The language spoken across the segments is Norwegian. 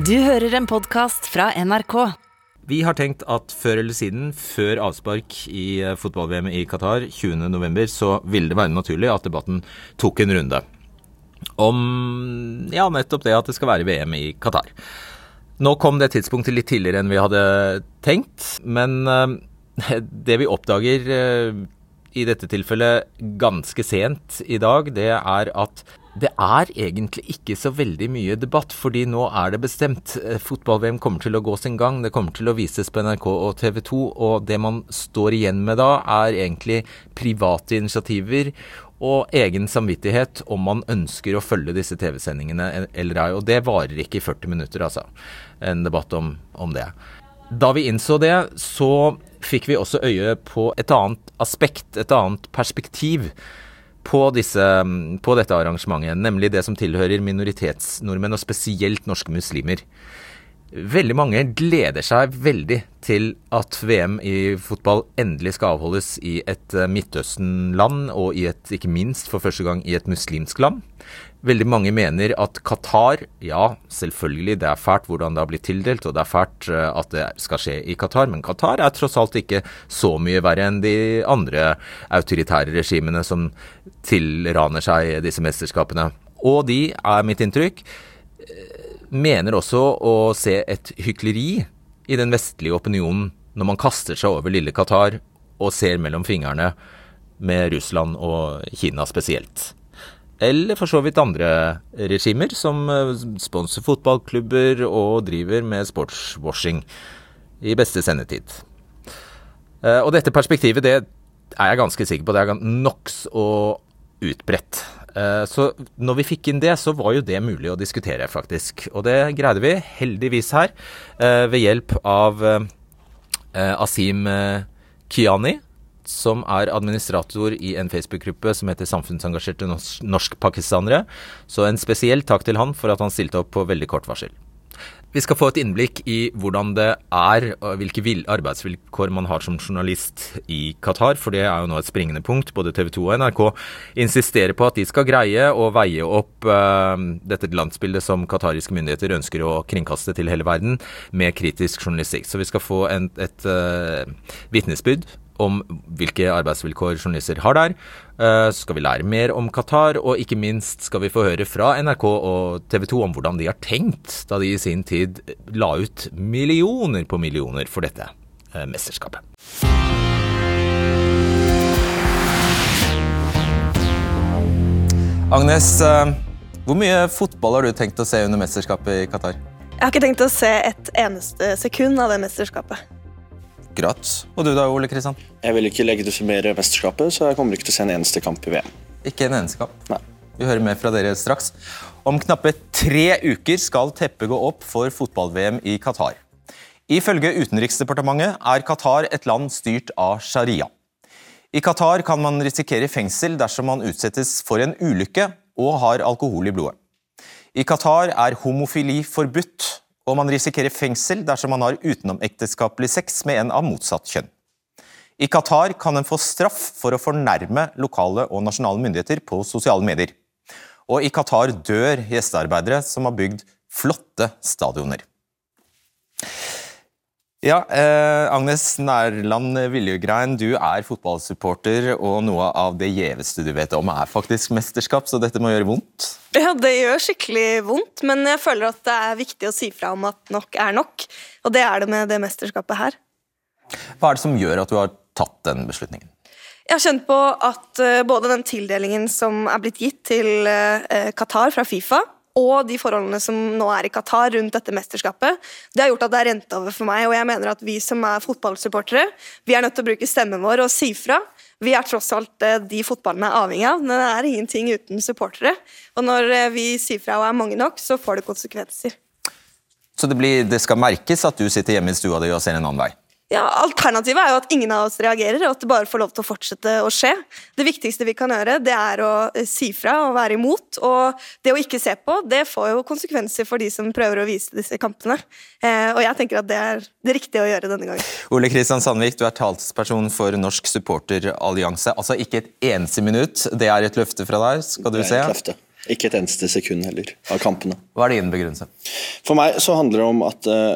Du hører en podkast fra NRK. Vi har tenkt at før eller siden, før avspark i eh, fotball-VM i Qatar 20.11, så ville det være naturlig at debatten tok en runde om ja, nettopp det at det skal være VM i Qatar. Nå kom det tidspunktet litt tidligere enn vi hadde tenkt, men eh, det vi oppdager eh, i dette tilfellet ganske sent i dag, det er at det er egentlig ikke så veldig mye debatt, fordi nå er det bestemt. Eh, Fotball-VM kommer til å gå sin gang. Det kommer til å vises på NRK og TV 2. Og det man står igjen med da, er egentlig private initiativer og egen samvittighet om man ønsker å følge disse TV-sendingene eller ei. Og det varer ikke i 40 minutter, altså. En debatt om, om det. Da vi innså det, så fikk vi også øye på et annet aspekt, et annet perspektiv på, disse, på dette arrangementet, nemlig det som tilhører minoritetsnordmenn, og spesielt norske muslimer. Veldig mange gleder seg veldig til at VM i fotball endelig skal avholdes i et eh, Midtøsten-land, og et, ikke minst for første gang i et muslimsk land. Veldig mange mener at Qatar Ja, selvfølgelig, det er fælt hvordan det har blitt tildelt, og det er fælt eh, at det skal skje i Qatar, men Qatar er tross alt ikke så mye verre enn de andre autoritære regimene som tilraner seg disse mesterskapene. Og de, er mitt inntrykk, mener også å se et hykleri i den vestlige opinionen når man kaster seg over lille Qatar og ser mellom fingrene med Russland og Kina spesielt. Eller for så vidt andre regimer som eh, sponser fotballklubber og driver med sportswashing i beste sendetid. Eh, og dette perspektivet det er jeg ganske sikker på det er nokså utbredt. Eh, så når vi fikk inn det, så var jo det mulig å diskutere, faktisk. Og det greide vi heldigvis her, eh, ved hjelp av eh, Asim Kiani, som er administrator i en Facebook-gruppe som heter Samfunnsengasjerte norsk-pakistanere. Så en spesiell takk til han for at han stilte opp på veldig kort varsel. Vi skal få et innblikk i hvordan det er, og hvilke arbeidsvilkår man har som journalist i Qatar, for det er jo nå et springende punkt. Både TV 2 og NRK insisterer på at de skal greie å veie opp uh, dette landsbildet som qatariske myndigheter ønsker å kringkaste til hele verden, med kritisk journalistikk. Så vi skal få en, et uh, vitnesbyrd om hvilke arbeidsvilkår journalister har der. Eh, så skal vi lære mer om Qatar, og ikke minst skal vi få høre fra NRK og TV 2 om hvordan de har tenkt da de i sin tid la ut millioner på millioner for dette eh, mesterskapet. Agnes, eh, hvor mye fotball har du tenkt å se under mesterskapet i Qatar? Jeg har ikke tenkt å se et eneste sekund av det mesterskapet. Akkurat. Og du da, Ole Kristian? Jeg vil ikke legitimere mesterskapet, så jeg kommer ikke til å se en eneste kamp i VM. Ikke en eneste kamp? Nei. Vi hører mer fra dere straks. Om knappe tre uker skal teppet gå opp for fotball-VM i Qatar. Ifølge Utenriksdepartementet er Qatar et land styrt av sharia. I Qatar kan man risikere fengsel dersom man utsettes for en ulykke og har alkohol i blodet. I Qatar er homofili forbudt, og man risikerer fengsel dersom man har utenomekteskapelig sex med en av motsatt kjønn. I Qatar kan en få straff for å fornærme lokale og nasjonale myndigheter på sosiale medier. Og i Qatar dør gjestearbeidere som har bygd flotte stadioner. Ja, eh, Agnes Nærland Viljegrein, du er fotballsupporter, og noe av det gjeveste du vet om, er faktisk mesterskap, så dette må gjøre vondt? Ja, det gjør skikkelig vondt, men jeg føler at det er viktig å si fra om at nok er nok. Og det er det med det mesterskapet her. Hva er det som gjør at du har tatt den beslutningen? Jeg har kjent på at uh, både den tildelingen som er blitt gitt til uh, Qatar fra Fifa, og de forholdene som nå er i Qatar rundt dette mesterskapet, det har gjort at det er rent over for meg. Og jeg mener at vi som er fotballsupportere, vi er nødt til å bruke stemmen vår og si fra. Vi er tross alt eh, de fotballen er avhengig av. men det er ingenting uten supportere. Og når eh, vi sier fra og er mange nok, så får det konsekvenser. Så det, blir, det skal merkes at du sitter hjemme i stua di og ser en annen vei? Ja, Alternativet er jo at ingen av oss reagerer, og at det bare får lov til å fortsette å skje. Det viktigste vi kan gjøre, det er å eh, si fra og være imot. Og det å ikke se på, det får jo konsekvenser for de som prøver å vise disse kampene. Eh, og jeg tenker at det er det riktige å gjøre denne gangen. Ole Kristian Sandvik, du er talsperson for Norsk supporterallianse. Altså ikke et eneste minutt, det er et løfte fra deg, skal du se? Det er et løfte. Ikke et eneste sekund heller av kampene. Hva er din begrunnelse? For meg så handler det om at uh,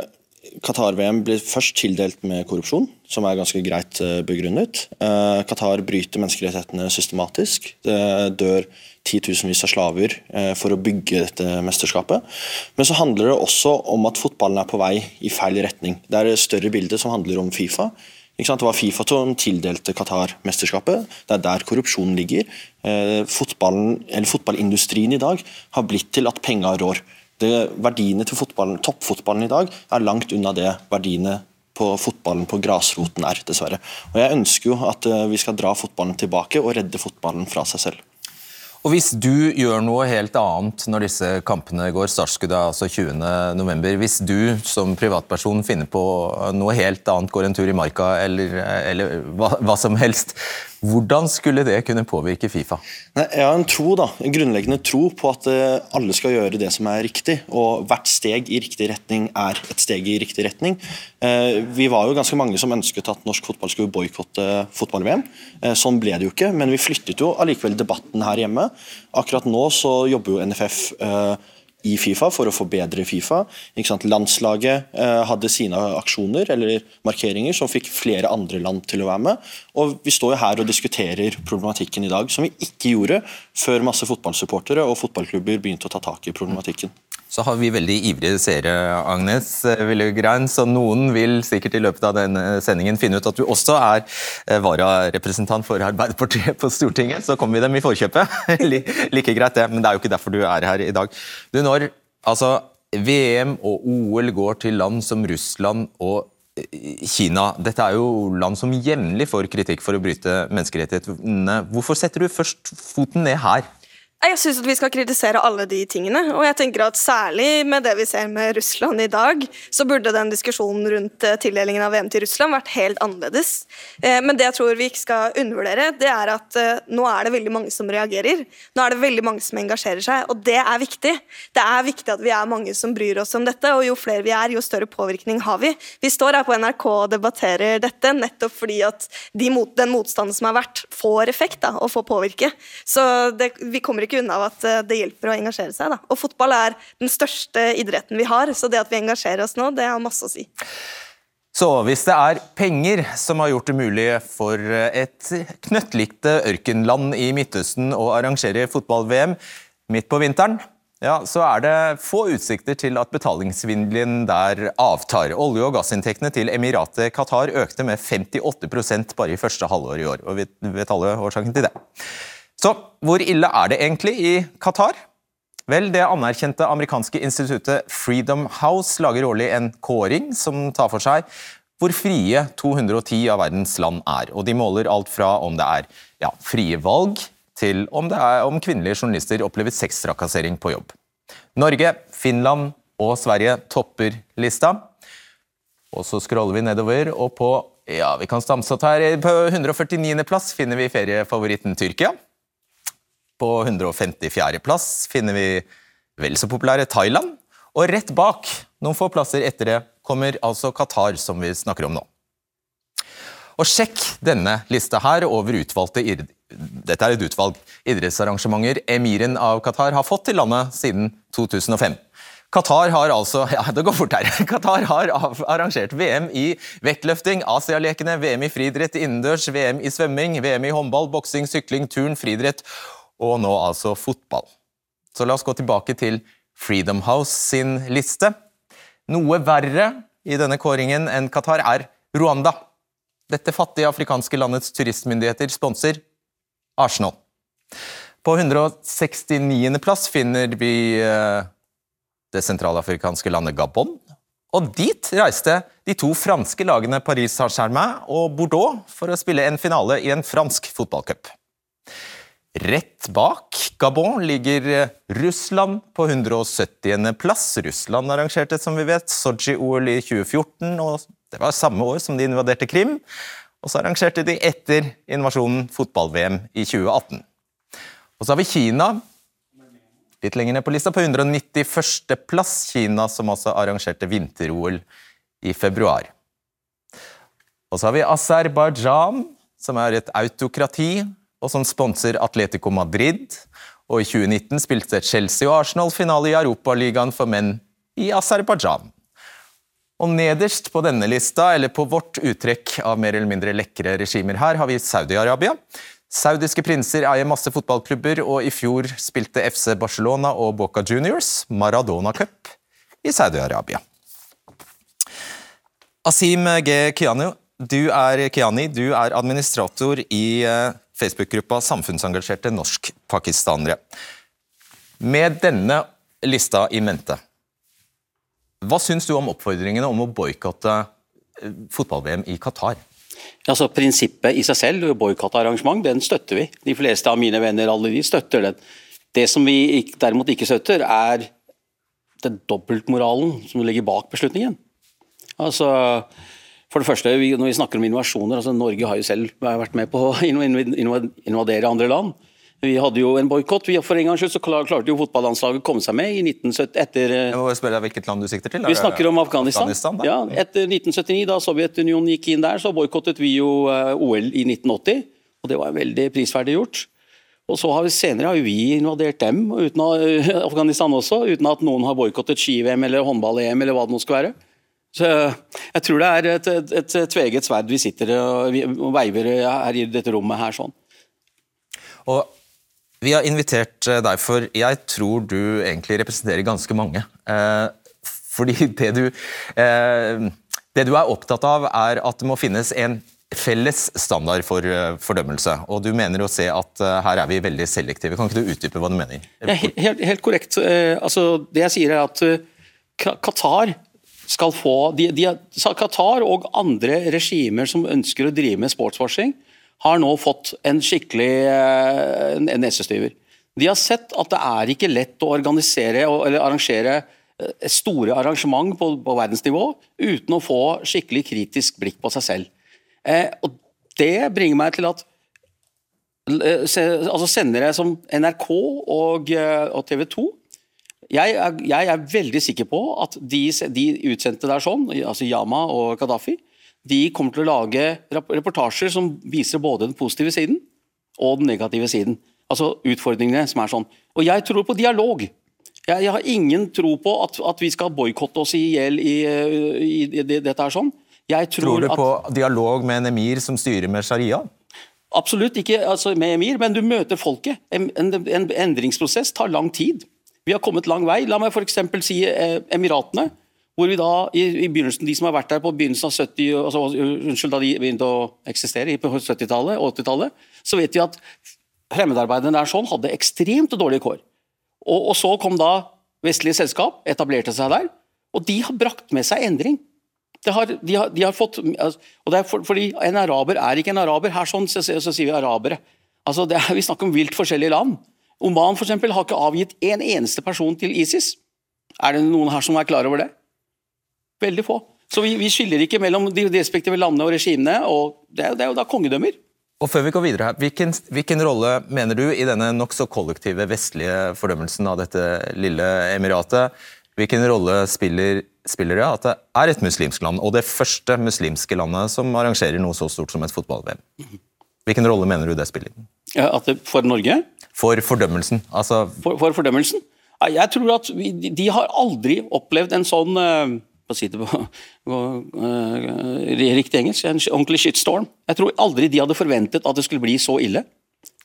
Qatar-VM blir først tildelt med korrupsjon, som er ganske greit uh, begrunnet. Uh, Qatar bryter menneskerettighetene systematisk. Det dør titusenvis av slaver for å bygge dette mesterskapet. Men så handler det også om at fotballen er på vei i feil retning. Det er et større bilde som handler om Fifa. Det var Fifa som tildelte Qatar mesterskapet. Det er der korrupsjonen ligger. Eh, fotballindustrien i dag har blitt til at penga rår. Det, verdiene til toppfotballen i dag er langt unna det verdiene på fotballen på grasroten er, dessverre. Og Jeg ønsker jo at eh, vi skal dra fotballen tilbake og redde fotballen fra seg selv. Og Hvis du gjør noe helt annet når disse kampene går, startskuddet altså 20.11. Hvis du som privatperson finner på noe helt annet, går en tur i marka eller, eller hva, hva, som helst, hvordan skulle det kunne påvirke Fifa? Nei, jeg har en tro da, en grunnleggende tro på at uh, alle skal gjøre det som er riktig. Og hvert steg i riktig retning er et steg i riktig retning. Uh, vi var jo ganske mange som ønsket at norsk fotball skulle boikotte fotball-VM. Uh, sånn ble det jo ikke, men vi flyttet jo allikevel debatten her hjemme. Akkurat nå så jobber jo NFF i Fifa for å forbedre Fifa. Landslaget eh, hadde sine aksjoner eller markeringer som fikk flere andre land til å være med. Og Vi står jo her og diskuterer problematikken i dag, som vi ikke gjorde før masse fotballsupportere og fotballklubber begynte å ta tak i problematikken så har vi veldig ivrige seere, Agnes Willegrein, så noen vil sikkert i løpet av denne sendingen finne ut at du også er eh, vararepresentant for Arbeiderpartiet på Stortinget. Så kommer vi dem i forkjøpet. like greit, det, men det er jo ikke derfor du er her i dag. Du, når altså, VM og OL går til land som Russland og eh, Kina. Dette er jo land som jevnlig får kritikk for å bryte menneskerettighetene. Hvorfor setter du først foten ned her? Jeg syns vi skal kritisere alle de tingene. Og jeg tenker at særlig med det vi ser med Russland i dag, så burde den diskusjonen rundt eh, tildelingen av VM til Russland vært helt annerledes. Eh, men det jeg tror vi ikke skal undervurdere, det er at eh, nå er det veldig mange som reagerer. Nå er det veldig mange som engasjerer seg, og det er viktig. Det er viktig at vi er mange som bryr oss om dette, og jo flere vi er, jo større påvirkning har vi. Vi står her på NRK og debatterer dette nettopp fordi at de mot, den motstanden som har vært, får effekt da, og får påvirke. Så det, vi kommer ikke ikke unna at eh, det hjelper å engasjere seg. Da. Og fotball er den største idretten vi har, så det at vi engasjerer oss nå, det har masse å si. Så hvis det er penger som har gjort det mulig for et knøttlikte ørkenland i Midtøsten å arrangere fotball-VM midt på vinteren, ja, så er det få utsikter til at betalingssvindelen der avtar. Olje- og gassinntektene til Emiratet Qatar økte med 58% bare i første halvår i år. og Vi vet alle årsaken til det. Så hvor ille er det egentlig i Qatar? Vel, Det anerkjente amerikanske instituttet Freedom House lager årlig en kåring som tar for seg hvor frie 210 av verdens land er. Og De måler alt fra om det er ja, frie valg, til om, er, om kvinnelige journalister opplever sextrakassering på jobb. Norge, Finland og Sverige topper lista. Og Så scroller vi nedover, og på ja, vi kan her, på 149. plass finner vi feriefavoritten Tyrkia. På 154.-plass finner vi vel så populære Thailand. Og rett bak, noen få plasser etter det, kommer altså Qatar, som vi snakker om nå. Og sjekk denne lista her over utvalgte dette er et utvalg idrettsarrangementer emiren av Qatar har fått til landet siden 2005. Qatar har altså ja, det går fort her. Qatar har arrangert VM i vektløfting, Asialekene, VM i friidrett innendørs, VM i svømming, VM i håndball, boksing, sykling, turn, friidrett og nå altså fotball. Så la oss gå tilbake til Freedom House sin liste. Noe verre i denne kåringen enn Qatar er Rwanda. Dette fattige afrikanske landets turistmyndigheter sponser Arsenal. På 169. plass finner vi eh, det sentralafrikanske landet Gabon. Og dit reiste de to franske lagene Paris Saint-Germain og Bordeaux for å spille en finale i en fransk fotballcup. Rett bak Gabon ligger Russland på 170. plass. Russland arrangerte som vi vet, Sotsji-OL i 2014, og det var samme år som de invaderte Krim. Og så arrangerte de etter invasjonen fotball-VM i 2018. Og så har vi Kina, litt lenger ned på lista, på 191. plass. Kina som altså arrangerte vinter-OL i februar. Og så har vi Aserbajdsjan, som er et autokrati og som sponser Atletico Madrid. Og i 2019 spilte Chelsea og Arsenal finale i Europaligaen for menn i Aserbajdsjan. Og nederst på denne lista, eller på vårt uttrekk av mer eller mindre lekre regimer her, har vi Saudi-Arabia. Saudiske prinser eier masse fotballklubber, og i fjor spilte FC Barcelona og Boca Juniors Maradona Cup i Saudi-Arabia. Asim G. Kiani, du er, Kiani, du er administrator i eh, Facebook-gruppa Samfunnsengasjerte norsk-pakistanere. Med denne lista i mente, hva syns du om oppfordringene om å boikotte eh, fotball-VM i Qatar? Altså Prinsippet i seg selv, boikottarrangement, den støtter vi. De fleste av mine venner alle de støtter den. Det som vi derimot ikke støtter, er den dobbeltmoralen som ligger bak beslutningen. Altså, for det første, Når vi snakker om innovasjoner, altså Norge har jo selv vært med på å invadere andre land. Vi hadde jo en boikott. For en gangs skyld så klarte jo fotballandslaget å komme seg med i 1970 etter Jeg må spørre deg Hvilket land du sikter til? Vi snakker om Afghanistan. Afghanistan ja, etter 1979, da Sovjetunionen gikk inn der, så boikottet vi jo eh, OL i 1980. Og det var veldig prisverdig gjort. Og så har vi Senere har vi invadert dem, uten å, Afghanistan også, uten at noen har boikottet ski-VM eller håndball-EM eller hva det nå skal være. Så Jeg tror det er et, et, et tveget sverd vi sitter og veiver her i dette rommet her sånn. Og vi har invitert eh, deg for jeg tror du egentlig representerer ganske mange. Eh, fordi det du, eh, det du er opptatt av, er at det må finnes en felles standard for fordømmelse. Og du mener å se at her er vi veldig selektive. Kan ikke du utdype hva du mener? Ja, helt, helt, korrekt. Altså, det jeg sier er at Qatar skal få de, de, Qatar og andre regimer som ønsker å drive med sportswashing, har nå fått en skikkelig eh, en nesestyver. De har sett at det er ikke lett å organisere eller arrangere eh, store arrangement på, på verdensnivå uten å få skikkelig kritisk blikk på seg selv. Eh, og Det bringer meg til at eh, altså sendere som NRK og, og TV 2 jeg er, jeg er, veldig sikker på at de, de utsendte der sånn, altså Yama og Gaddafi, de kommer til å lage reportasjer som viser både den positive siden og den negative siden. Altså utfordringene som er sånn. Og jeg tror på dialog. Jeg, jeg har ingen tro på at, at vi skal boikotte oss i hjel i, i, i, dette her sånn. Tror, tror, du på at, dialog med en emir som styrer med sharia? Absolutt ikke altså med emir, men du møter folket. En, en, en endringsprosess tar lang tid. Vi har kommet lang vei. La meg f.eks. si eh, Emiratene hvor vi da, i, i, begynnelsen, De som har vært der på begynnelsen av 70, altså, unnskyld, da de begynte å eksistere på 70-tallet og 80-tallet, så vet vi at fremmedarbeiderne der sånn hadde ekstremt dårlige kår. Og, og, så kom da vestlige selskap, etablerte seg der, og de har brakt med seg endring. Har, de, har, de har, fått, altså, og det er for, fordi En araber er ikke en araber. Her sånn, så, så, så sier vi arabere. Altså, er, vi snakker om vilt forskjellige land. Oman for eksempel, har ikke avgitt en eneste person til ISIS. Er det noen her som er klar over det? Veldig få. Så vi, vi skiller ikke mellom de respektive landene og regimene, og det er, det er jo da kongedømmer. Og før vi går videre her, hvilken, hvilken rolle mener du i denne nokså kollektive vestlige fordømmelsen av dette lille emiratet? Hvilken rolle spiller, spiller, det at det er et muslimsk land, og det første muslimske landet som arrangerer noe så stort som et fotball-VM? Hvilken rolle mener du det spiller? Ja, det, for Norge? For fordømmelsen. Altså... For, for, fordømmelsen? Jeg tror at vi, de har aldri opplevd en sånn Hva på si det på, på uh, riktig engelsk, en ordentlig shitstorm. Jeg tror aldri de hadde forventet at det skulle bli så ille.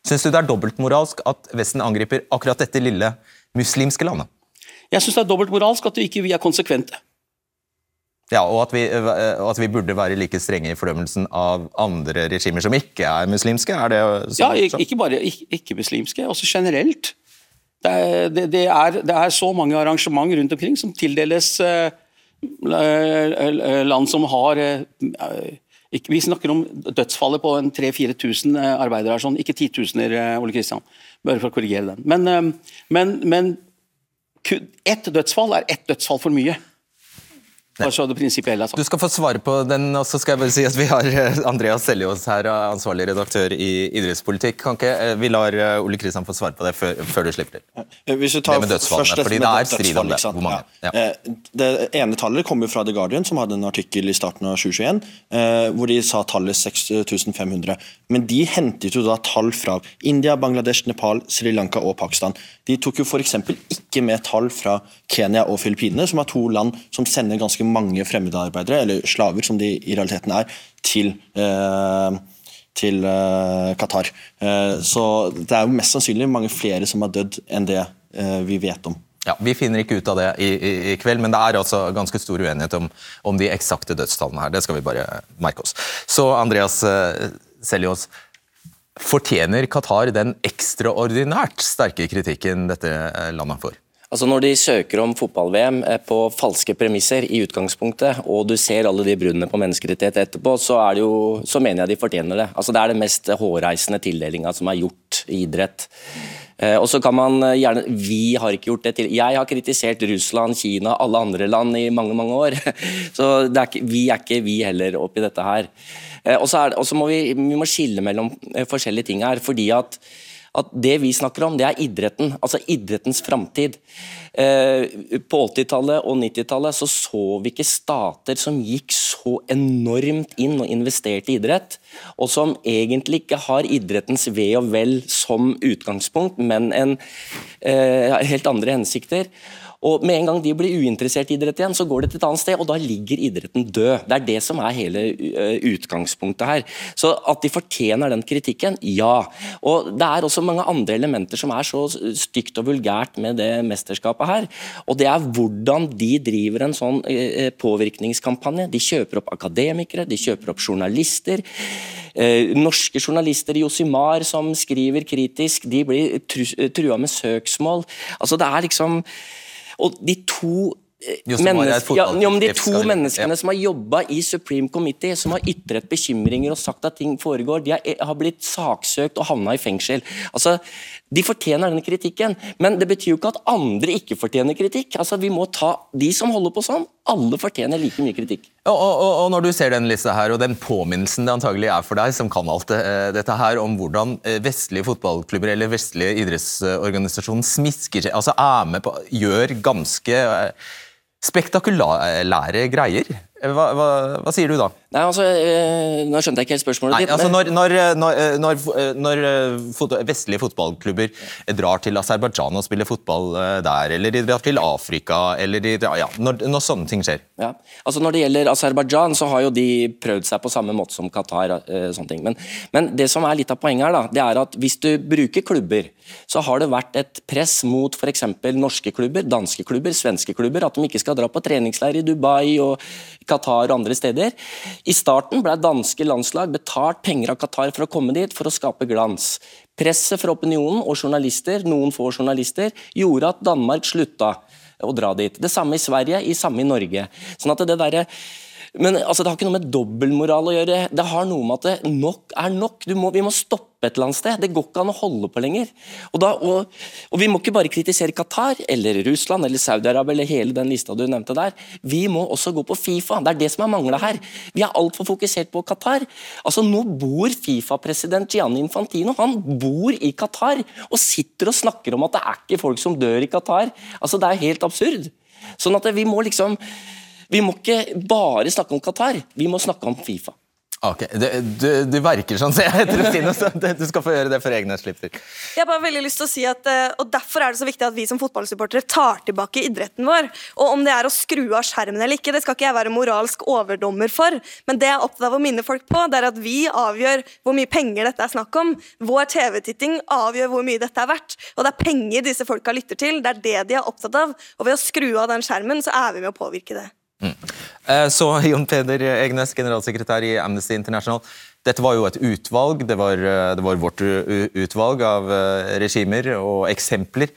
Syns du det er dobbeltmoralsk at Vesten angriper akkurat dette lille muslimske landet? Jeg syns det er dobbeltmoralsk at vi ikke er konsekvente. Ja, og at, vi, og at vi, burde være like strenge i fordømmelsen av andre regimer som ikke er muslimske? Er det så, ja, ikke bare ikke-muslimske, ikke også generelt. Det er, det, det, er, det er, så mange arrangement rundt omkring som tildeles uh, land som har eh, Vi snakker om dødsfallet på 3000-4000 arbeidere, sånn, ikke titusener, Ole Kristian. Bare for å korrigere den. Men, men, men ett dødsfall er ett dødsfall for mye. Bare så det prinsipielle er sagt. Du skal få svare på den, og så skal jeg bare si at vi har eh, Andreas Seljås her, ansvarlig redaktør i idrettspolitikk. Kan ikke eh, vi lar eh, Ole Kristian få svare på det før, før du slipper til? Hvis du tar Det med dødsfallene, fordi det er strid om det. Hvor mange? Ja. Eh, Det ene tallet kommer fra The Guardian, som hadde en artikkel i starten av 2021, eh, hvor de sa tallet 6500. Men de hentet jo da tall fra India, Bangladesh, Nepal, Sri Lanka og Pakistan. De tok jo f.eks. ikke med tall fra Kenya og Filippinene, som er to land som sender ganske mange fremmedarbeidere, eller slaver som de i realiteten er, til eh, til eh, Qatar. Eh, så det er jo mest sannsynlig mange flere som har dødd enn det vi vet om. Ja, Vi finner ikke ut av det i, i, i kveld, men det er altså ganske stor uenighet om, om de eksakte dødstallene her. Det skal vi bare merke oss. Så Andreas Seljås, fortjener Qatar den ekstraordinært sterke kritikken dette landet får? Altså Når de søker om fotball-VM eh, på falske premisser i utgangspunktet, og du ser alle de bruddene på menneskerettigheter etterpå, så, jo, så mener jeg de fortjener det. Altså Det er den mest hårreisende tildelinga som er gjort i idrett. Eh, og så kan man eh, gjerne, Vi har ikke gjort det til Jeg har kritisert Russland, Kina, alle andre land i mange mange år. Så er ikke, vi er ikke vi heller oppi dette her. Og så, må vi, vi må skille mellom forskjellige ting her. fordi at at det vi snakker om, det er idretten. Altså idrettens framtid. Eh, på 80-tallet og 90-tallet så så vi ikke stater som gikk så enormt inn og investerte i idrett, og som egentlig ikke har idrettens ve og vel som utgangspunkt, men en, eh, helt andre hensikter. Og Med en gang de blir uinteressert i idrett igjen, så går det til et annet sted, og da ligger idretten død. Det er det som er hele uh, utgangspunktet her. Så at de fortjener den kritikken, ja. Og Det er også mange andre elementer som er så stygt og vulgært med det mesterskapet her. Og det er hvordan de driver en sånn uh, påvirkningskampanje. De kjøper opp akademikere, de kjøper opp journalister. Eh, norske journalister i Josimar som skriver kritisk, de blir trua med søksmål. Altså Det er liksom Og de to eh, menneske- ja, ja, De to menneskene som har jobba i Supreme Committee, som har ytret bekymringer og sagt at ting foregår, de har blitt saksøkt og havna i fengsel. Altså, De fortjener den kritikken, men det betyr jo ikke at andre ikke fortjener kritikk. Altså, Vi må ta de som holder på sånn. Alle fortjener like mye kritikk. Og, og, og når du ser den lista her, og den påminnelsen det antagelig er for deg, som kan alt det, eh, dette her, om hvordan eh, vestlige fotballklubber eller vestlige idrettsorganisasjoner smisker seg, altså er med på, gjør ganske eh, spektakulære greier. Eh, Hva, hva, hva sier du da? Nei, altså, øh, Nå skjønte jeg ikke helt spørsmålet Nei, ditt. altså når, når, når, når, når eh, fot vestlige fotballklubber drar til Aserbajdsjan og spiller fotball eh, der, eller de drar til Afrika, eller de, ja, når, sånne ting skjer. Ja. Altså Når det gjelder Aserbajdsjan, så har jo de prøvd seg på samme måte som Qatar. Eh, sånne ting. Men, men det som er litt av poenget her, da, det er at hvis du bruker klubber, så har det vært et press mot f.eks. norske klubber, danske klubber, svenske klubber, at de ikke skal dra på treningsleir i Dubai og Qatar og andre steder. I starten ble danske landslag betalt penger av Qatar for å komme dit for å skape glans. Presset fra opinionen og journalister, noen få journalister, gjorde at Danmark slutta å dra dit. Det samme i Sverige, i samme i Norge. Sånn at det derre men altså, Det har ikke noe med dobbeltmoral å gjøre. Det har noe med at nok er nok. Må, vi må stoppe et eller annet sted. Det går ikke an å holde på lenger. Og, da, og, og Vi må ikke bare kritisere Qatar eller Russland eller Saudi-Arabia eller hele den lista du nevnte der. Vi må også gå på Fifa. Det er det som er mangla her. Vi er altfor fokusert på Qatar. Altså Nå bor Fifa-president Gianni Infantino han bor i Qatar og sitter og snakker om at det er ikke folk som dør i Qatar. Altså Det er helt absurd. Sånn at vi må liksom vi må ikke bare snakke om Qatar, vi må snakke om Fifa. Ok, Du, du, du verker sånn, så jeg tror Stine, så du skal få gjøre det for egne slipper. Jeg har bare veldig lyst til å si at, eh, og Derfor er det så viktig at vi som fotballsupportere tar tilbake idretten vår. Og Om det er å skru av skjermen eller ikke, det skal ikke jeg være moralsk overdommer for. Men det jeg er opptatt av å minne folk på, det er at vi avgjør hvor mye penger dette er snakk om. Vår TV-titting avgjør hvor mye dette er verdt. Og det er penger disse folka lytter til. Det er det de er opptatt av. Og ved å skru av den skjermen, så er vi med å påvirke det. Eh, Så Jon Peder Egnes, generalsekretær i Amnesty International. Dette var jo et utvalg. Det var, eh, det var vårt utvalg av eh, regimer og eksempler.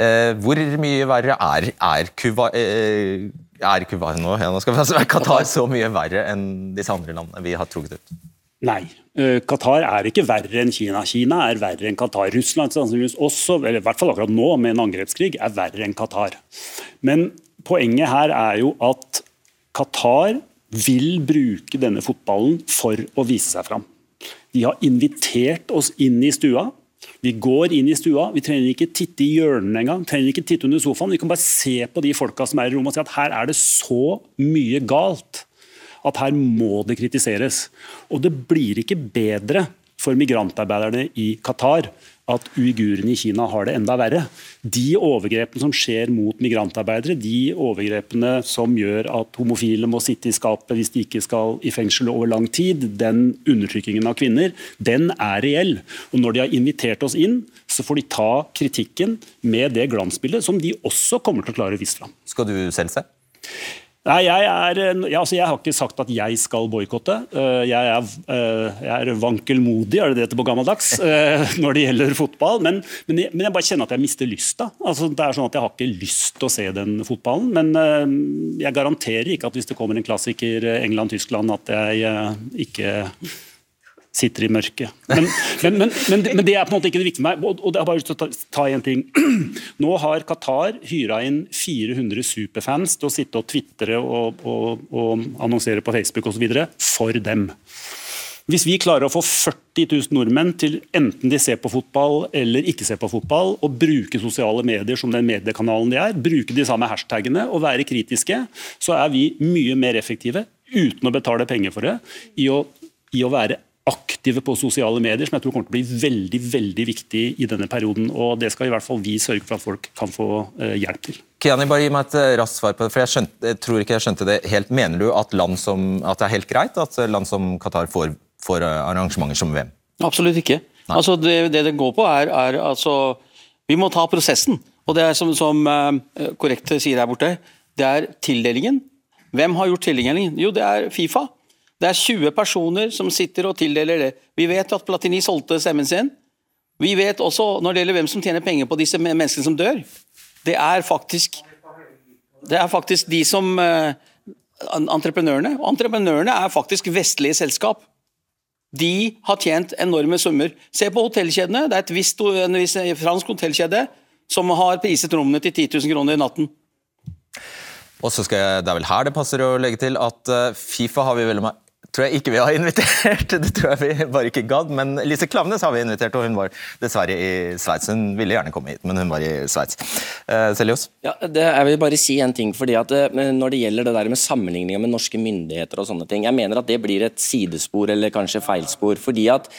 Hvor mye verre er, er Kuba... eh, Er Kuva nå, ja, nå skal vi altså er Qatar så mye verre enn disse andre landene vi har trukket ut? Nei. Qatar er ikke verre enn Kina. Kina er verre enn Qatar. Russland sannsynligvis også, eller i hvert fall akkurat nå med en angrepskrig, er verre enn Qatar. Men poenget her er jo at Qatar vil bruke denne fotballen for å vise seg fram. De har invitert oss inn i stua. Vi går inn i stua, vi trenger ikke titte i hjørnene engang. trenger ikke titte under sofaen. Vi kan bare se på de folka som er i rommet og si at her er det så mye galt at her må det kritiseres. Og det blir ikke bedre for migrantarbeiderne i Qatar at uigurene i Kina har det enda verre. De overgrepene som skjer mot migrantarbeidere, de overgrepene som gjør at homofile må sitte i skapet hvis de ikke skal i fengsel over lang tid, den undertrykkingen av kvinner, den er reell. Og Når de har invitert oss inn, så får de ta kritikken med det glansbildet som de også kommer til å klare å vise fram. Skal du selge se? Nei, jeg, er, jeg, altså jeg, har ikke sagt at jeg skal boikotte. Eh, jeg, eh, jeg, er vankelmodig, er det det heter på gammeldags, eh, når det gjelder fotball. Men, men, men, jeg bare kjenner at jeg mister lysta. Altså, det er sånn at Jeg har ikke lyst til å se den fotballen. Men jeg garanterer ikke at hvis det kommer en klassiker England-Tyskland, at jeg ikke sitter i mørket. Men, men, men, men, det er på en måte ikke det viktige for meg. Og, jeg er bare lyst til å ta, én ting. Nå har Qatar hyra inn 400 superfans til å sitte og tvitre og, og, og annonsere på Facebook osv. for dem. Hvis vi klarer å få 40 000 nordmenn til enten de ser på fotball eller ikke ser på fotball, og bruke sosiale medier som den mediekanalen de er, bruke de samme hashtagene og være kritiske, så er vi mye mer effektive, uten å betale penger for det, i å, i å være aktive på sosiale medier, som jeg tror kommer til å bli veldig veldig viktig i denne perioden. og Det skal i hvert fall vi sørge for at folk kan få uh, hjelp til. Kiani, bare gi meg et uh, raskt svar på det, for jeg, skjønte, jeg, tror ikke jeg skjønte det helt. Mener du at, som, at, det er helt greit at land som Qatar får, får arrangementer som VM? Absolutt ikke. Altså, det, det, det går på, er, er altså Vi må ta prosessen. Og det er som, som korrekt sier her borte, det er tildelingen. Hvem har gjort tildelingen? Jo, det er Fifa. Det er 20 personer som sitter og tildeler det. Vi vet at Platini solgte stemmen sin. Vi vet også når det gjelder hvem som tjener penger på disse menneskene som dør. Det er faktisk, det er faktisk de som uh, Entreprenørene. Og entreprenørene er faktisk vestlige selskap. De har tjent enorme summer. Se på hotellkjedene. Det er et visst, en viss fransk hotellkjede som har priset rommene til 10 000 kroner i natten. Og så skal jeg, Det er vel her det passer å legge til at eh, Fifa har vi vel med tror jeg ikke vi har invitert. Det tror jeg vi bare ikke gadd. Men Lise Klavnes har vi invitert, og hun var dessverre i Sveits. Hun ville gjerne komme hit, men hun var i Sveits. Uh, Selios? Ja, det, jeg vil bare si en ting. fordi at eh, Når det gjelder det der med sammenligninger med norske myndigheter og sånne ting, jeg mener at det blir et sidespor eller kanskje feilspor. fordi at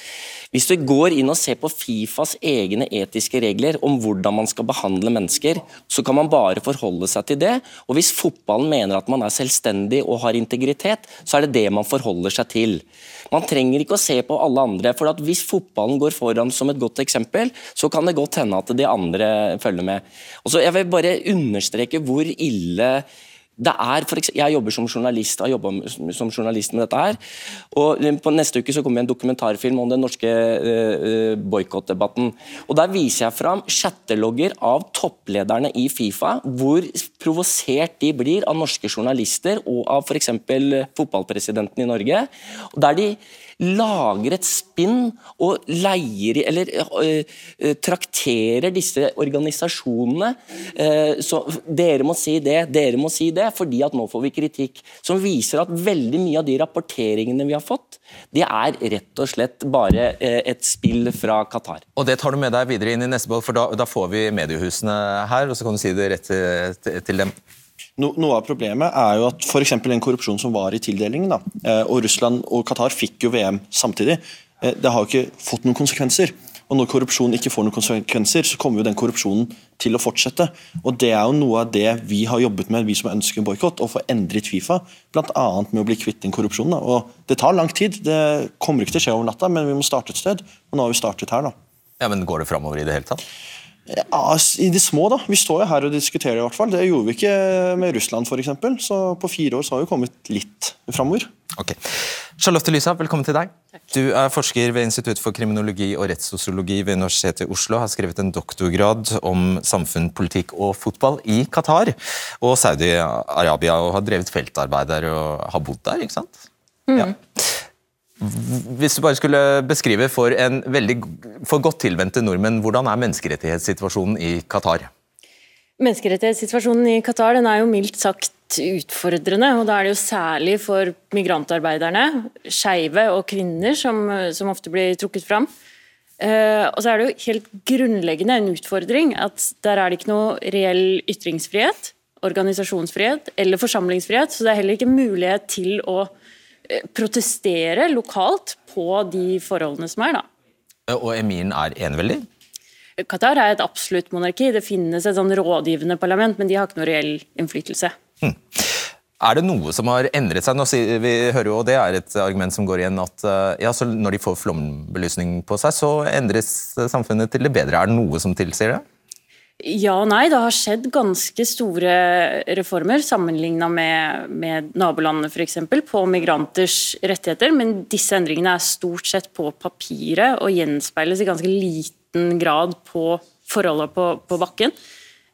hvis du går inn og ser på Fifas egne etiske regler om hvordan man skal behandle mennesker, så kan man bare forholde seg til det. Og hvis fotballen mener at man er selvstendig og har integritet, så er det det man forholder seg til. Man trenger ikke å se på alle andre. for Hvis fotballen går foran som et godt eksempel, så kan det godt hende at de andre følger med. Og Jeg vil bare understreke hvor ille det er for eksempel, jeg jobber som journalist har som journalist med dette. her, og på Neste uke så kommer en dokumentarfilm om den norske uh, boikottdebatten. Der viser jeg fram chattelogger av topplederne i Fifa, hvor provosert de blir av norske journalister og av f.eks. fotballpresidenten i Norge. der de lager et spinn og leier eller uh, trakterer disse organisasjonene. Uh, så dere må si det, dere må si det, fordi at nå får vi kritikk. Som viser at veldig mye av de rapporteringene vi har fått, det er rett og slett bare uh, et spill fra Qatar. Og det tar du med deg videre inn i neste ball, for da, da får vi mediehusene her, og så kan du si det rett til, til dem. No, noe av problemet er jo at f.eks. den korrupsjonen som var i tildelingen, da, eh, og Russland og Qatar fikk jo VM samtidig, eh, det har jo ikke fått noen konsekvenser. Og Når korrupsjon ikke får noen konsekvenser, så kommer jo den korrupsjonen til å fortsette. Og Det er jo noe av det vi har jobbet med, vi som ønsker boikott, å få endret Fifa. Bl.a. med å bli kvitt den korrupsjonen. Og Det tar lang tid, det kommer ikke til å skje over natta, men vi må starte et sted. Og nå har vi startet her. da. Ja, men Går det framover i det hele tatt? Ja, I de små, da. Vi står jo her og diskuterer, i hvert fall. Det gjorde vi ikke med Russland, f.eks. Så på fire år så har vi kommet litt framover. Okay. Charlotte Lysa, velkommen til deg. Takk. Du er forsker ved Institutt for kriminologi og rettssosiologi ved Universitetet i Oslo. Har skrevet en doktorgrad om samfunn, politikk og fotball i Qatar og Saudi-Arabia. Og har drevet feltarbeid der og har bodd der, ikke sant? Mm. Ja. Hvis du bare skulle beskrive for en veldig for godt tilvendte nordmenn, hvordan er menneskerettighetssituasjonen i Qatar? Menneskerettighetssituasjonen i Qatar den er jo mildt sagt utfordrende. og Da er det jo særlig for migrantarbeiderne, skeive og kvinner, som, som, ofte blir trukket fram. Uh, og så er det jo helt grunnleggende en utfordring at der er det ikke noe reell ytringsfrihet, organisasjonsfrihet eller forsamlingsfrihet, så det er heller ikke mulighet til å protestere lokalt på de forholdene som er. da. Og emiren er eneveldig? Qatar er et absolutt monarki. Det finnes et sånn rådgivende parlament, men de har ikke noe reell innflytelse. Hmm. Er det noe som har endret seg? Nå vi hører jo, og Det er et argument som går igjen at eh, ja, når de får flombelysning på seg, så endres samfunnet til det bedre. Er det noe som tilsier det? Ja og nei. Det har skjedd ganske store reformer sammenligna med, med nabolandene f.eks. på migranters rettigheter, men disse endringene er stort sett på papiret og gjenspeiles i ganske liten grad på forholdene på, på bakken.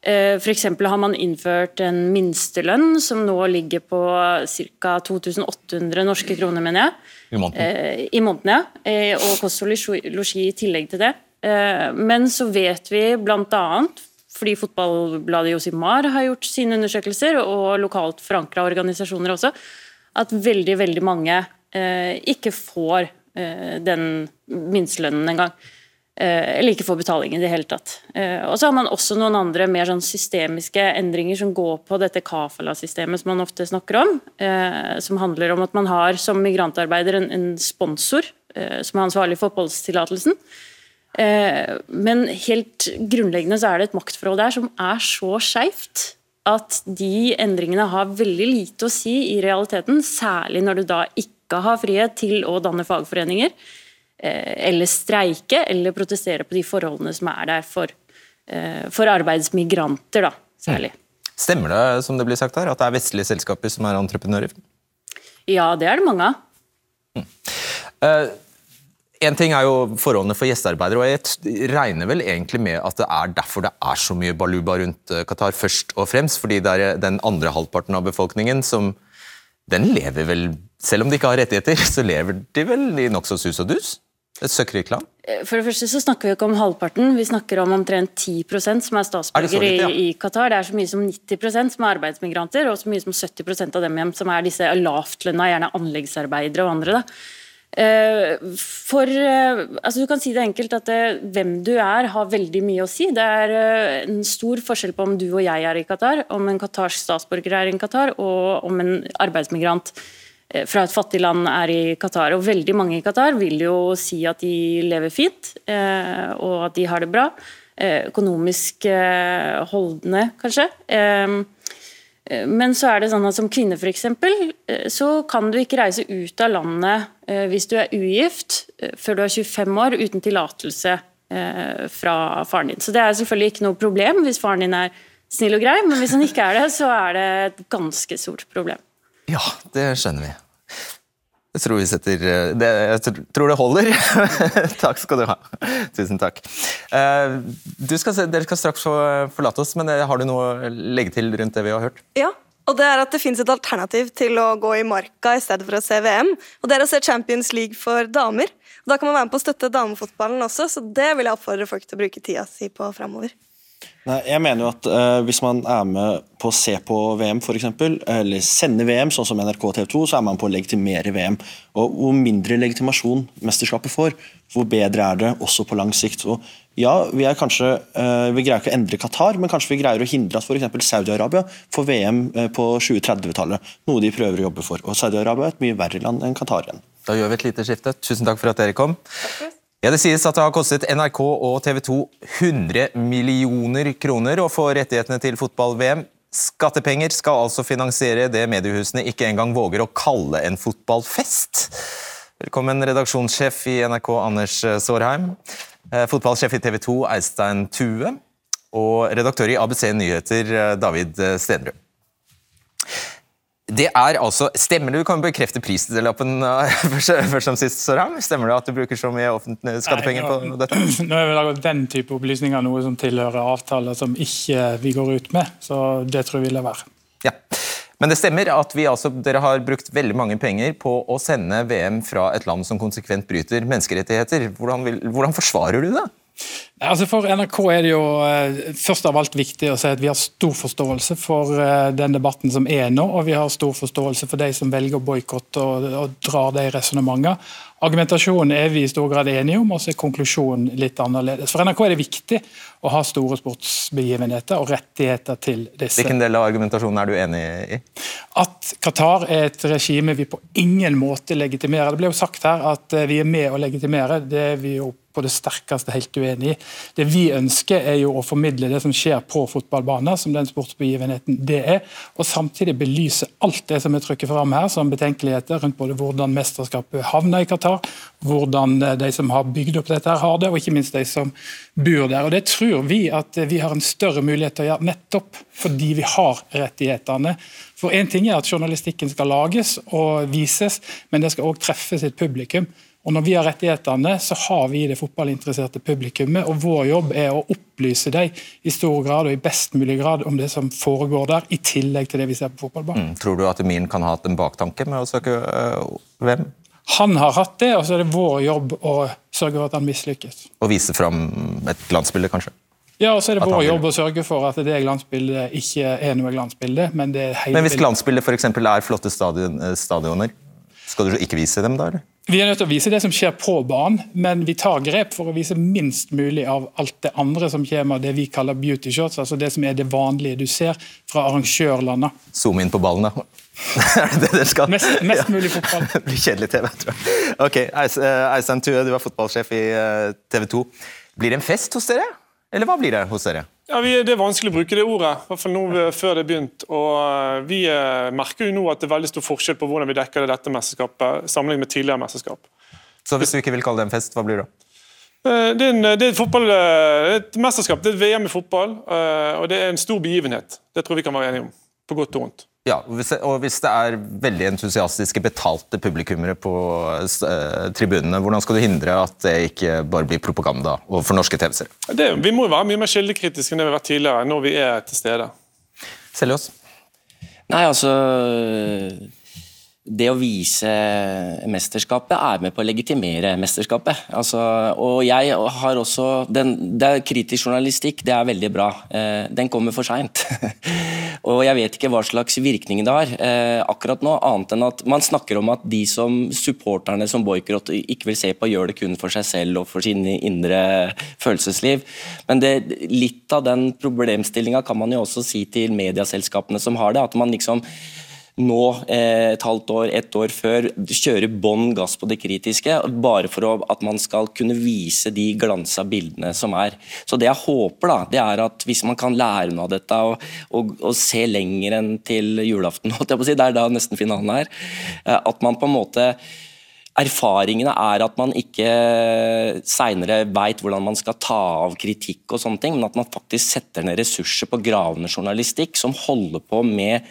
Eh, F.eks. har man innført en minstelønn som nå ligger på ca. 2800 norske kroner, mener jeg. I måneden. Eh, I måneden, ja. Eh, og kost og losji i tillegg til det. Men så vet vi bl.a. fordi fotballbladet Josimar har gjort sine undersøkelser, og lokalt forankra organisasjoner også, at veldig, veldig mange ikke får den minstelønnen engang. Eh, eller ikke får betaling i det hele tatt. Eh, og så har man også noen andre mer sånn systemiske endringer som går på dette kafala-systemet som man ofte snakker om. Eh, som handler om at man har som migrantarbeider en, en sponsor som er ansvarlig for oppholdstillatelsen. Men helt grunnleggende så er det et maktforhold der som er så skeivt at de endringene har veldig lite å si i realiteten, særlig når du da ikke har frihet til å danne fagforeninger Eh, eller streike eller protestere på de forholdene som er der for, eh, for arbeidsmigranter, da, særlig. Stemmer det som det blir sagt her, at det er vestlige selskaper som er entreprenører? Ja, det er det mange av. Mm. Uh, en ting er jo forholdene for gjestearbeidere, og jeg regner vel egentlig med at det er derfor det er så mye baluba rundt Qatar, først og fremst. Fordi det er den andre halvparten av befolkningen som Den lever vel Selv om de ikke har rettigheter, så lever de vel i nokså sus og dus? Et søkkrikt land? Eh, for det første så snakker vi ikke om halvparten, vi snakker om omtrent 10% som er statsborgere ja. i, Qatar. Det er så mye som 90% som er arbeidsmigranter, og så mye som 70% av dem som er disse lavtlønna, gjerne anleggsarbeidere og andre. da. Eh, for eh, altså Du kan si det enkelt at det, hvem du er, har veldig mye å si. Det er en stor forskjell på om du og jeg er i Qatar, om en qatarsk statsborger er i Qatar, og om en arbeidsmigrant Eh, fra et fattig land er i Qatar. Og veldig mange i Qatar vil jo si at de lever fint, eh, og at de har det bra. Eh, økonomisk holdende, kanskje. Men så er det sånn at som kvinne f.eks. så kan du ikke reise ut av landet hvis du er ugift før du er 25 år uten tillatelse fra faren din. Så det er selvfølgelig ikke noe problem hvis faren din er snill og grei, men hvis han ikke er det, så er det et ganske stort problem. Ja, det skjønner vi. Jeg tror setter eh, det, Jeg tror det holder. takk skal du ha. Tusen takk. Du skal, dere skal straks forlate oss, men eh, har du noe å legge til rundt det vi har hørt? Ja, og det er at det finnes et alternativ til å gå i marka i stedet for å se VM. Og det er å se Champions League for damer. Da kan man være med på å støtte damefotballen også, så det vil jeg oppfordre folk til å bruke tida si på framover. Nei, jeg mener jo at uh, Hvis man er med på å se på VM, for eksempel, eller sende VM, sånn som NRK TV 2, så er man på å legitimere VM. Og Hvor mindre legitimasjon mesterskapet får, hvor bedre er det også på lang sikt. Og ja, Vi er kanskje, uh, vi greier ikke å endre Qatar, men kanskje vi greier å hindre at f.eks. Saudi-Arabia får VM uh, på 2030-tallet. Noe de prøver å jobbe for. Og Saudi-Arabia er et mye verre land enn Qatar igjen. Da gjør vi et lite skifte. Tusen takk for at dere kom. Takk. Ja, Det sies at det har kostet NRK og TV 2 100 millioner kroner å få rettighetene til fotball-VM. Skattepenger skal altså finansiere det mediehusene ikke engang våger å kalle en fotballfest. Velkommen, redaksjonssjef i NRK Anders Sårheim, eh, fotballsjef i TV 2 Eistein Tue og redaktør i ABC Nyheter David Stenrud. Det er altså, Stemmer det? Du kan bekrefte prislappen først som sist. Soram. Stemmer det at du bruker så mye offentlige skattepenger på dette? Nå er vel Den type opplysninger noe som tilhører avtaler som ikke vi går ut med. Så det tror jeg vil være. Ja. Men det stemmer at vi altså, dere har brukt veldig mange penger på å sende VM fra et land som konsekvent bryter menneskerettigheter. Hvordan, vil, hvordan forsvarer du det? Altså For NRK er det jo eh, først av alt viktig å si at vi har stor forståelse for eh, den debatten som er nå, og vi har stor forståelse for de som velger å boikotte og, og drar de resonnementene. Argumentasjonen er vi i stor grad enige om, og så er konklusjonen litt annerledes. For NRK er det viktig å ha store sportsbegivenheter og rettigheter til disse. Hvilken del av argumentasjonen er du enig i? At Qatar er et regime vi på ingen måte legitimerer. Det ble jo sagt her at eh, vi er med å legitimere. Det er vi jo på det sterkeste helt uenig i. Det vi ønsker er jo å formidle det som skjer på fotballbanen, som den sportsbegivenheten det er, og samtidig belyse alt det som er trykket fram her som betenkeligheter rundt både hvordan mesterskapet havner i Qatar, hvordan eh, de som har bygd opp dette her har det, og ikke minst de som bor der. Og Det tror vi at vi har en større mulighet til å gjøre nettopp fordi vi har rettighetene. For Én ting er at journalistikken skal lages og vises, men det skal òg treffe sitt publikum. Og Når vi har rettighetene, så har vi det fotballinteresserte publikummet. og Vår jobb er å opplyse dem i stor grad og i best mulig grad om det som foregår der, i tillegg til det vi ser på fotballbanen. Mm. Tror du at Emin kan ha hatt en baktanke med å søke øh, VM? Han har hatt det, og så er det vår jobb å sørge for at han mislykkes. Og vise fram et glansbilde, kanskje? Ja, og så er det vår jobb å sørge for at det glansbildet ikke er noe glansbilde. Men, det er men hvis glansbildet f.eks. er flotte stadion, stadioner, skal du ikke vise dem da, eller? Vi er nødt til å vise det som skjer på banen, men vi tar grep for å vise minst mulig av alt det andre som kommer, det vi kaller beauty shots, altså det som er det vanlige du ser fra arrangørlandet. Zoom inn på ballen, da. er det det dere skal? Mest, mest mulig fotball. det blir kjedelig TV, tror jeg. Ok, Eistein Tue, du er fotballsjef i eh, TV 2. Blir det en fest hos dere? Eller hva blir det hos dere? Ja, vi, Det er vanskelig å bruke det ordet, i hvert fall nå før det er begynt. Og eh, Vi eh, merker jo nå at det er veldig stor forskjell på hvordan vi dekker dette mesterskapet sammenlignet med tidligere mesterskap. Så hvis du ikke vil kalle det en fest, hva blir det da? Eh, det er, en, det er et, fotball, et mesterskap, det er et VM i fotball, og det er en stor begivenhet. Det tror vi kan være enige om, på godt og vondt. Ja, og hvis det er veldig entusiastiske, betalte publikummere på uh, tribunene, hvordan skal du hindre at det ikke bare blir propaganda for norske TV-seere? Vi må jo være mye mer kildekritiske enn det vi har vært tidligere, når vi er til stede. Seljås? Nei, altså det å vise mesterskapet er med på å legitimere mesterskapet. Altså, og jeg har også den, det er Kritisk journalistikk det er veldig bra. Eh, den kommer for seint. og jeg vet ikke hva slags virkning det har eh, akkurat nå, annet enn at man snakker om at de som supporterne som boikotter ikke vil se på, gjør det kun for seg selv og for sin indre følelsesliv. Men det, litt av den problemstillinga kan man jo også si til mediaselskapene som har det. at man liksom nå, eh, et halvt år, ett år før, kjøre bånn gass på det kritiske, bare for at man skal kunne vise de glansa bildene som er. Så Det jeg håper, da, det er at hvis man kan lære noe av dette og, og, og se lenger enn til julaften, si, det er da nesten finalen her, eh, at man på en måte Erfaringene er at man ikke seinere veit hvordan man skal ta av kritikk, og sånne ting, men at man faktisk setter ned ressurser på gravende journalistikk som holder på med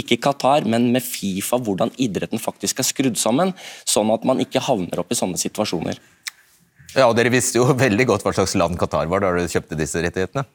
ikke Qatar, men med Fifa, hvordan idretten faktisk er skrudd sammen, sånn at man ikke havner opp i sånne situasjoner. Ja, og Dere visste jo veldig godt hva slags land Qatar var da dere kjøpte disse rettighetene?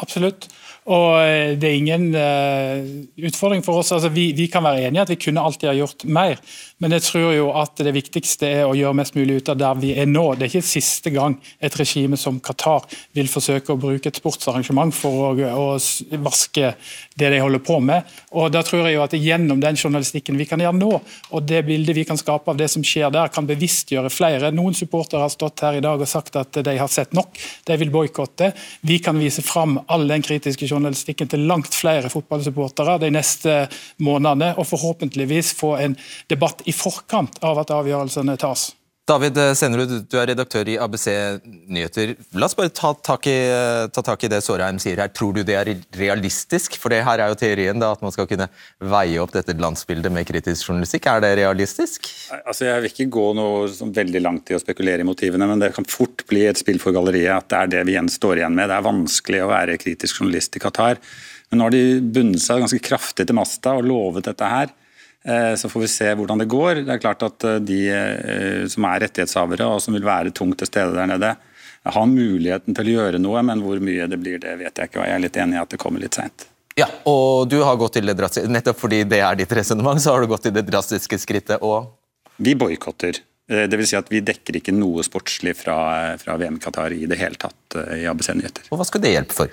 Absolutt. Og eh, det er ingen uh, utfordring for oss. Altså, vi, vi, kan være enige at vi kunne alltid ha gjort mer, men jeg tror jo at det viktigste er å gjøre mest mulig ut av der vi er nå. Det er ikke siste gang et regime som Qatar vil forsøke å bruke et sportsarrangement for å, å vaske det de holder på med. Og da tror jeg jo at Gjennom den journalistikken vi kan gjøre nå, og det bildet vi kan skape av det som skjer der, kan bevisstgjøre flere. Noen supportere har stått her i dag og sagt at de har sett nok, de vil boikotte. Vi kan vise fram all den kritiske journalistikken til langt flere fotballsupportere de neste månedene, og forhåpentligvis få en debatt i forkant av at avgjørelsene tas. David Senerud, du er redaktør i ABC Nyheter. La oss bare ta tak, i, ta tak i det Sårheim sier her. Tror du det er realistisk? For det her er jo teorien da, at man skal kunne veie opp dette landsbildet med kritisk journalistikk. Er det realistisk? Altså, jeg vil ikke gå noe sånn veldig langt i å spekulere i motivene, men det kan fort bli et spill for galleriet at det er det vi igjen står igjen med. Det er vanskelig å være kritisk journalist i Qatar. Men nå har de bundet seg ganske kraftig til masta og lovet dette her. Eh, så får vi se hvordan det går. Det er klart at eh, De eh, som er rettighetshavere og som vil være tungt til stede der nede, har muligheten til å gjøre noe, men hvor mye det blir, det vet jeg ikke. og Jeg er litt enig i at det kommer litt seint. Ja, og du har gått til det drastiske, Nettopp fordi det er ditt resonnement, så har du gått til det drastiske skrittet og Vi boikotter. Dvs. si at Vi dekker ikke noe sportslig fra, fra VM Qatar i det hele tatt i ABC Nyheter. Og Hva skal det hjelpe for?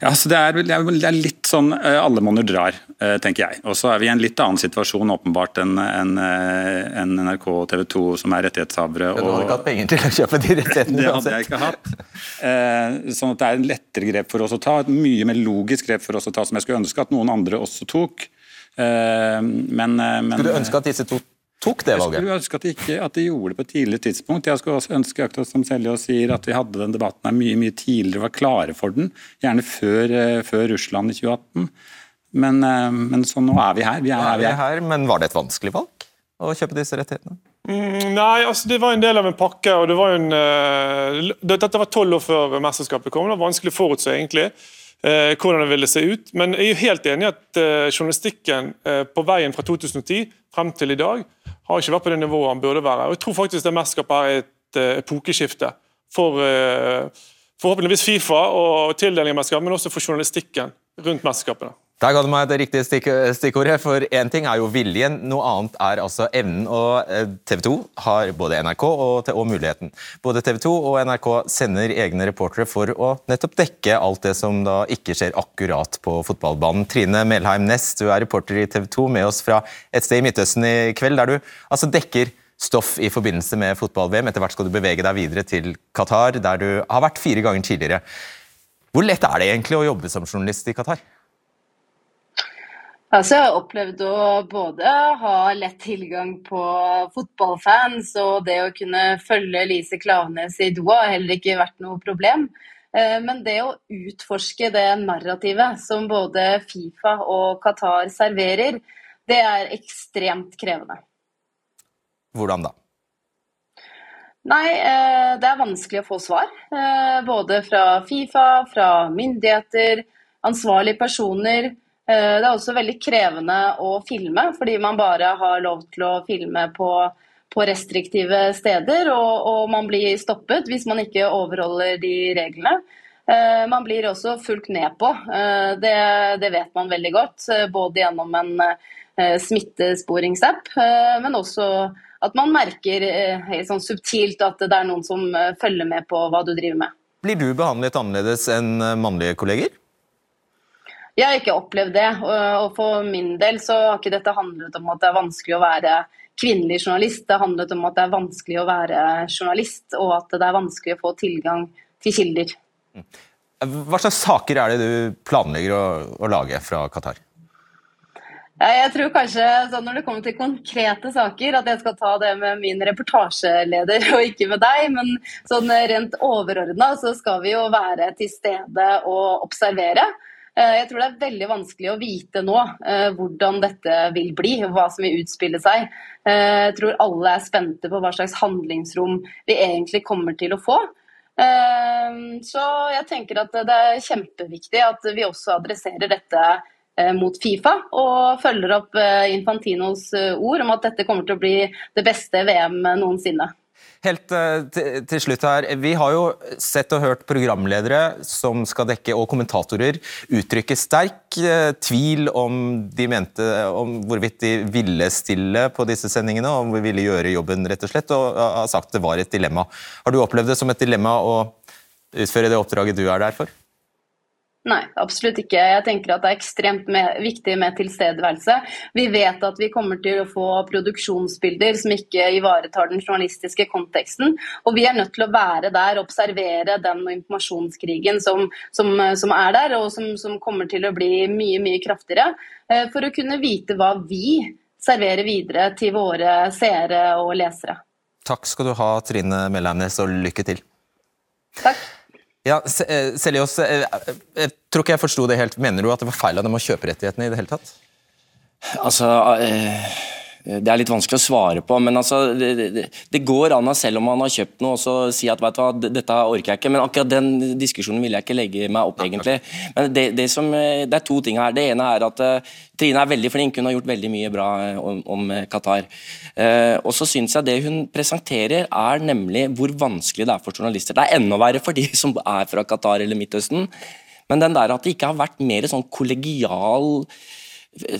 Ja, så det er, det er, litt sånn eh, alle monner drar, eh, tenker jeg. Og så er vi i en litt annen situasjon åpenbart enn en, en eh, NRK og TV 2 som er rettighetshavere. Du hadde ikke hatt penger til å kjøpe de rettighetene? Det hadde jeg ikke hatt. Sånn at det er en lettere grep for oss å ta, et mye mer logisk grep for oss å ta, som jeg skulle ønske at noen andre også tok. Men, men Skulle du ønske at disse to tok det valget? Jeg skulle ønske at de, ikke, at de gjorde det på et tidligere tidspunkt. Jeg skulle også ønske akkurat som Seljås sier, at vi hadde den debatten her mye mye tidligere, var klare for den. Gjerne før, eh, før Russland i 2018. Men, eh, men, så nå er vi her. Vi er, er vi her. Men var det et vanskelig valg å kjøpe disse rettighetene? Mm, nei, altså det var en del av en pakke. og det var en, uh, Dette var tolv år før mesterskapet kom. Det var vanskelig å forutse egentlig uh, hvordan det ville se ut. Men jeg er jo helt enig i at uh, journalistikken på veien fra 2010 frem til i dag har ikke vært på det nivået han burde være. Og Jeg tror faktisk det mesterskapet er et uh, epokeskifte for uh, forhåpentligvis Fifa og tildeling av mesterskap, men også for journalistikken rundt mesterskapene. Der ga du meg det riktige stikk stikkordet, for én ting er jo viljen, noe annet er altså evnen. Og eh, TV 2 har både NRK og, og, muligheten. Både TV 2 og NRK sender egne reportere for å nettopp dekke alt det som da ikke skjer akkurat på fotballbanen. Trine Melheim Næss, du er reporter i TV 2 med oss fra et sted i Midtøsten i kveld, der du altså dekker stoff i forbindelse med fotball-VM. Etter hvert skal du bevege deg videre til Qatar, der du har vært fire ganger tidligere. Hvor lett er det egentlig å jobbe som journalist i Qatar? Altså, jeg har opplevd å både ha lett tilgang på fotballfans, og det å kunne følge Lise Klaveness i Doha har heller ikke vært noe problem. Eh, men det å utforske det narrativet som både Fifa og Qatar serverer, det er ekstremt krevende. Hvordan da? Nei, eh, det er vanskelig å få svar. Eh, både fra Fifa, fra myndigheter, ansvarlige personer. Eh, det er også veldig krevende å filme, fordi man bare har lov til å filme på, på restriktive steder, og, og, man blir stoppet hvis man ikke overholder de reglene. Eh, man blir også fulgt ned på, eh, det, det vet man veldig godt. Både gjennom en smittesporingsapp, men også at man merker sånn subtilt at det er noen som følger med på hva du driver med. Blir du behandlet annerledes enn mannlige kolleger? Jeg har ikke opplevd det. Og for min del så har ikke dette handlet om at det er vanskelig å være kvinnelig journalist. Det handlet om at det er vanskelig å være journalist, og at det er vanskelig å få tilgang til kilder. Hva slags saker er det du planlegger å, å lage fra Qatar? Jeg tror kanskje sånn når det kommer til konkrete saker, at jeg skal ta det med min reportasjeleder og ikke med deg. Men sånn rent overordna så skal vi jo være til stede og observere. Eh, jeg tror det er veldig vanskelig å vite nå eh, hvordan dette vil bli, hva som vil utspille seg. Eh, jeg tror alle er spente på hva slags handlingsrom vi egentlig kommer til å få. Så jeg tenker at det er kjempeviktig at vi også adresserer dette mot Fifa, og følger opp Infantinos ord om at dette kommer til å bli det beste VM noensinne. Helt uh, til slutt her. Vi har jo sett og hørt programledere som skal dekke, og kommentatorer uttrykke sterk uh, tvil om de mente om hvorvidt de ville stille på disse sendingene, om vi ville gjøre jobben, rett og slett, og har sagt det var et dilemma. Har du opplevd det som et dilemma å utføre det oppdraget du er der for? Nei, absolutt ikke. Jeg tenker at det er ekstremt med, viktig med tilstedeværelse. Vi vet at vi kommer til å få produksjonsbilder som ikke ivaretar den journalistiske konteksten. Og vi er nødt til å være der, og observere den informasjonskrigen som, som, som er der, og som, som, kommer til å bli mye, mye kraftigere. Eh, for å kunne vite hva vi serverer videre til våre seere og lesere. Takk skal du ha, Trine Melheimnes, og lykke til. Takk. Ja, eh, eh, jeg tror ikke jeg forsto det helt. Mener du at det var feil av dem å kjøpe rettighetene i det hele tatt? Altså, eh, det er litt vanskelig å svare på, men altså, det, det, det, går an selv om man har kjøpt noe, og si at vet du hva, dette orker jeg ikke. Men akkurat den diskusjonen vil jeg ikke legge meg opp, egentlig. Men det, det, som, det er to ting her. Det ene er at uh, Trine er veldig flink, hun har gjort veldig mye bra om, om Qatar. Uh, og så syns jeg det hun presenterer, er nemlig hvor vanskelig det er for journalister. Det er enda verre for de som er fra Qatar eller Midtøsten. Men den der at det ikke har vært mer sånn kollegial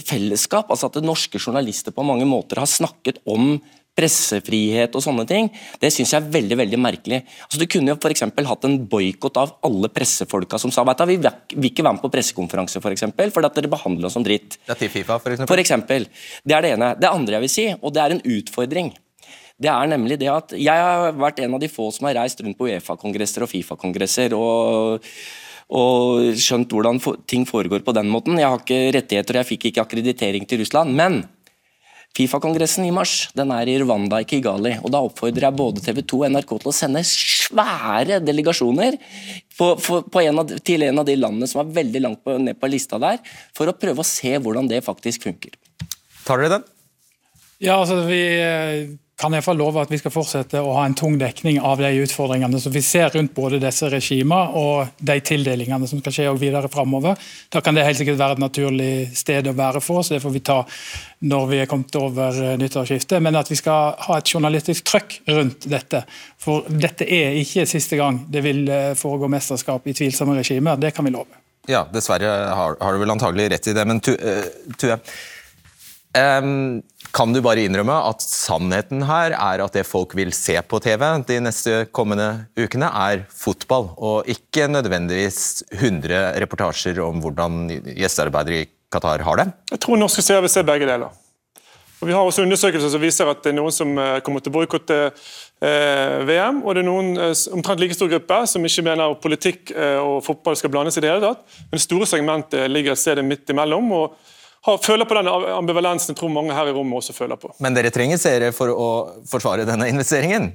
fellesskap. Altså at norske journalister på mange måter har snakket om pressefrihet og sånne ting, det syns jeg er veldig veldig merkelig. Altså, du kunne jo f.eks. hatt en boikott av alle pressefolka som sa vet du, vi vil ikke være med på pressekonferanse for eksempel, fordi at dere behandler oss som dritt. Det er til Fifa, for eksempel. For eksempel. Det er det ene. Det andre jeg vil si, og det er en utfordring, det er nemlig det at jeg har vært en av de få som har reist rundt på Uefa-kongresser og Fifa-kongresser. og og skjønt hvordan ting foregår på den måten. Jeg har ikke rettigheter, og jeg fikk ikke akkreditering til Russland. Men Fifa-kongressen i mars den er i Rwanda, i Kigali. og Da oppfordrer jeg både TV 2 og NRK til å sende svære delegasjoner på, for, på en av, til en av de landene som er veldig langt på, ned på lista der, for å prøve å se hvordan det faktisk funker. Tar dere den? Ja, altså vi eh, kan jeg få love at vi skal fortsette å ha en tung dekning av de utfordringene som vi ser rundt både disse regimene og de tildelingene som skal skje og videre framover. Da kan det helt sikkert være et naturlig sted å være for oss, det får vi ta når vi er kommet over eh, nyttårsskiftet. Men at vi skal ha et journalistisk trøkk rundt dette. For dette er ikke siste gang det vil eh, foregå mesterskap i tvilsomme regimer, det kan vi love. Ja, dessverre har, har du vel antagelig rett i det. Men Tue, tu, um, kan du bare innrømme at sannheten her er at det folk vil se på TV de neste kommende ukene, er fotball, og ikke nødvendigvis 100 reportasjer om hvordan gjestearbeidere i Qatar har det? Jeg tror norske seere vil se begge deler. Og vi har også undersøkelser som viser at det er noen som eh, kommer til å boikotte eh, VM, og det er noen eh, omtrent like stor gruppe som ikke mener politikk og fotball skal blandes i det hele tatt. Men det store segmentet ligger et sted midt imellom. og føler på den ambivalensen jeg tror mange her i rommet også føler på. Men dere trenger seere for å forsvare denne investeringen?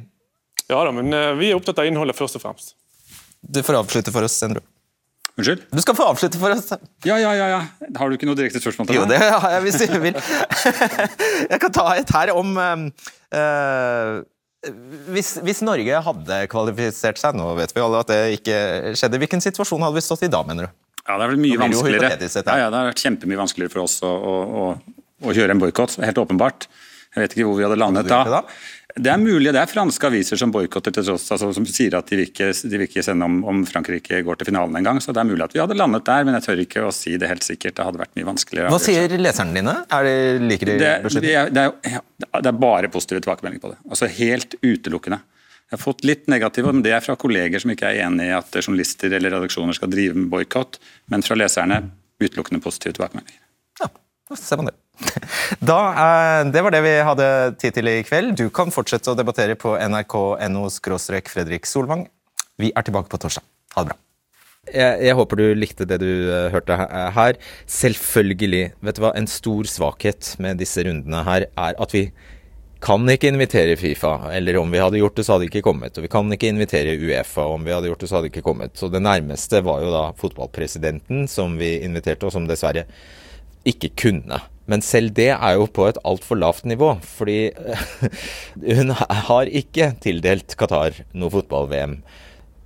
Ja da, men eh, vi er opptatt av innholdet først og fremst. Du får avslutte for oss, Sendro. Unnskyld? Du skal få avslutte for oss. Ja, ja, ja. ja. Har du ikke noe direkte spørsmål til meg? Jo, det har jeg hvis du vil. jeg kan ta et her om uh, hvis, hvis, Norge hadde kvalifisert seg, nå vet vi alle at det ikke skjedde, hvilken situasjon hadde vi stått i da, mener du? Ja, det har vært mye vanskeligere. Ja, ja, det har vært kjempemye vanskeligere for oss å, å, å, kjøre en boikott, helt åpenbart. Jeg vet ikke hvor vi hadde landet da. Det er mulig, det er franske aviser som boikotter til tross, altså, som sier at de vil ikke, de vil ikke sende om, om, Frankrike går til finalen en gang. Så det er mulig at vi hadde landet der, men jeg tør ikke å si det helt sikkert. Det hadde vært mye vanskeligere. Hva sier leserne dine? Er det, liker de det, det, er, det, er, det er bare positive tilbakemeldinger på det. Altså Helt utelukkende. Jeg har fått litt negative, men det er fra kolleger som ikke er enig i at journalister eller redaksjoner skal drive med boikott, men fra leserne utelukkende positive tilbakemeldinger. Ja, da ser man det. Da, eh, det var det vi hadde tid til i kveld. Du kan fortsette å debattere på nrk.no Fredrik Solvang. Vi er tilbake på torsdag. Ha det bra. Jeg, jeg, håper du likte det du uh, hørte her. Selvfølgelig, vet du hva, en stor svakhet med disse rundene her er at vi kan ikke invitere Fifa, eller om vi hadde gjort det, så hadde det ikke kommet. Og vi kan ikke invitere Uefa, om vi hadde gjort det, så hadde det ikke kommet. Så det nærmeste var jo da fotballpresidenten som vi inviterte, og som dessverre ikke kunne. Men selv det er jo på et altfor lavt nivå, fordi hun har ikke tildelt Qatar noe fotball-VM.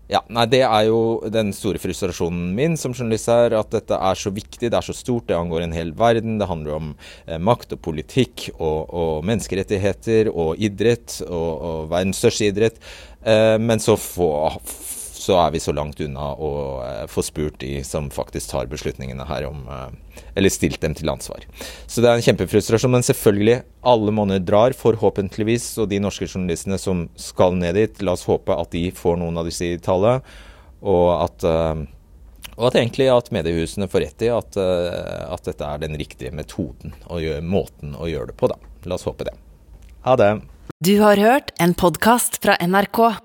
Ja, nei, Det er jo den store frustrasjonen min som journalist her, at dette er så viktig, det er så stort, det angår en hel verden. Det handler om eh, makt og politikk og, og menneskerettigheter og idrett og, og verdens største idrett. Eh, men så få så er vi så langt unna å eh, få spurt de som faktisk tar beslutningene her om eh, Eller stilt dem til ansvar. Så det er en kjempefrustrasjon. Men selvfølgelig, alle monner drar, forhåpentligvis. Og de norske journalistene som skal ned dit, la oss håpe at de får noen av disse tale. Og at, eh, og at egentlig at mediehusene får rett i at, at dette er den riktige metoden og måten å gjøre det på, da. La oss håpe det. Ha det. Du har hørt en podkast fra NRK.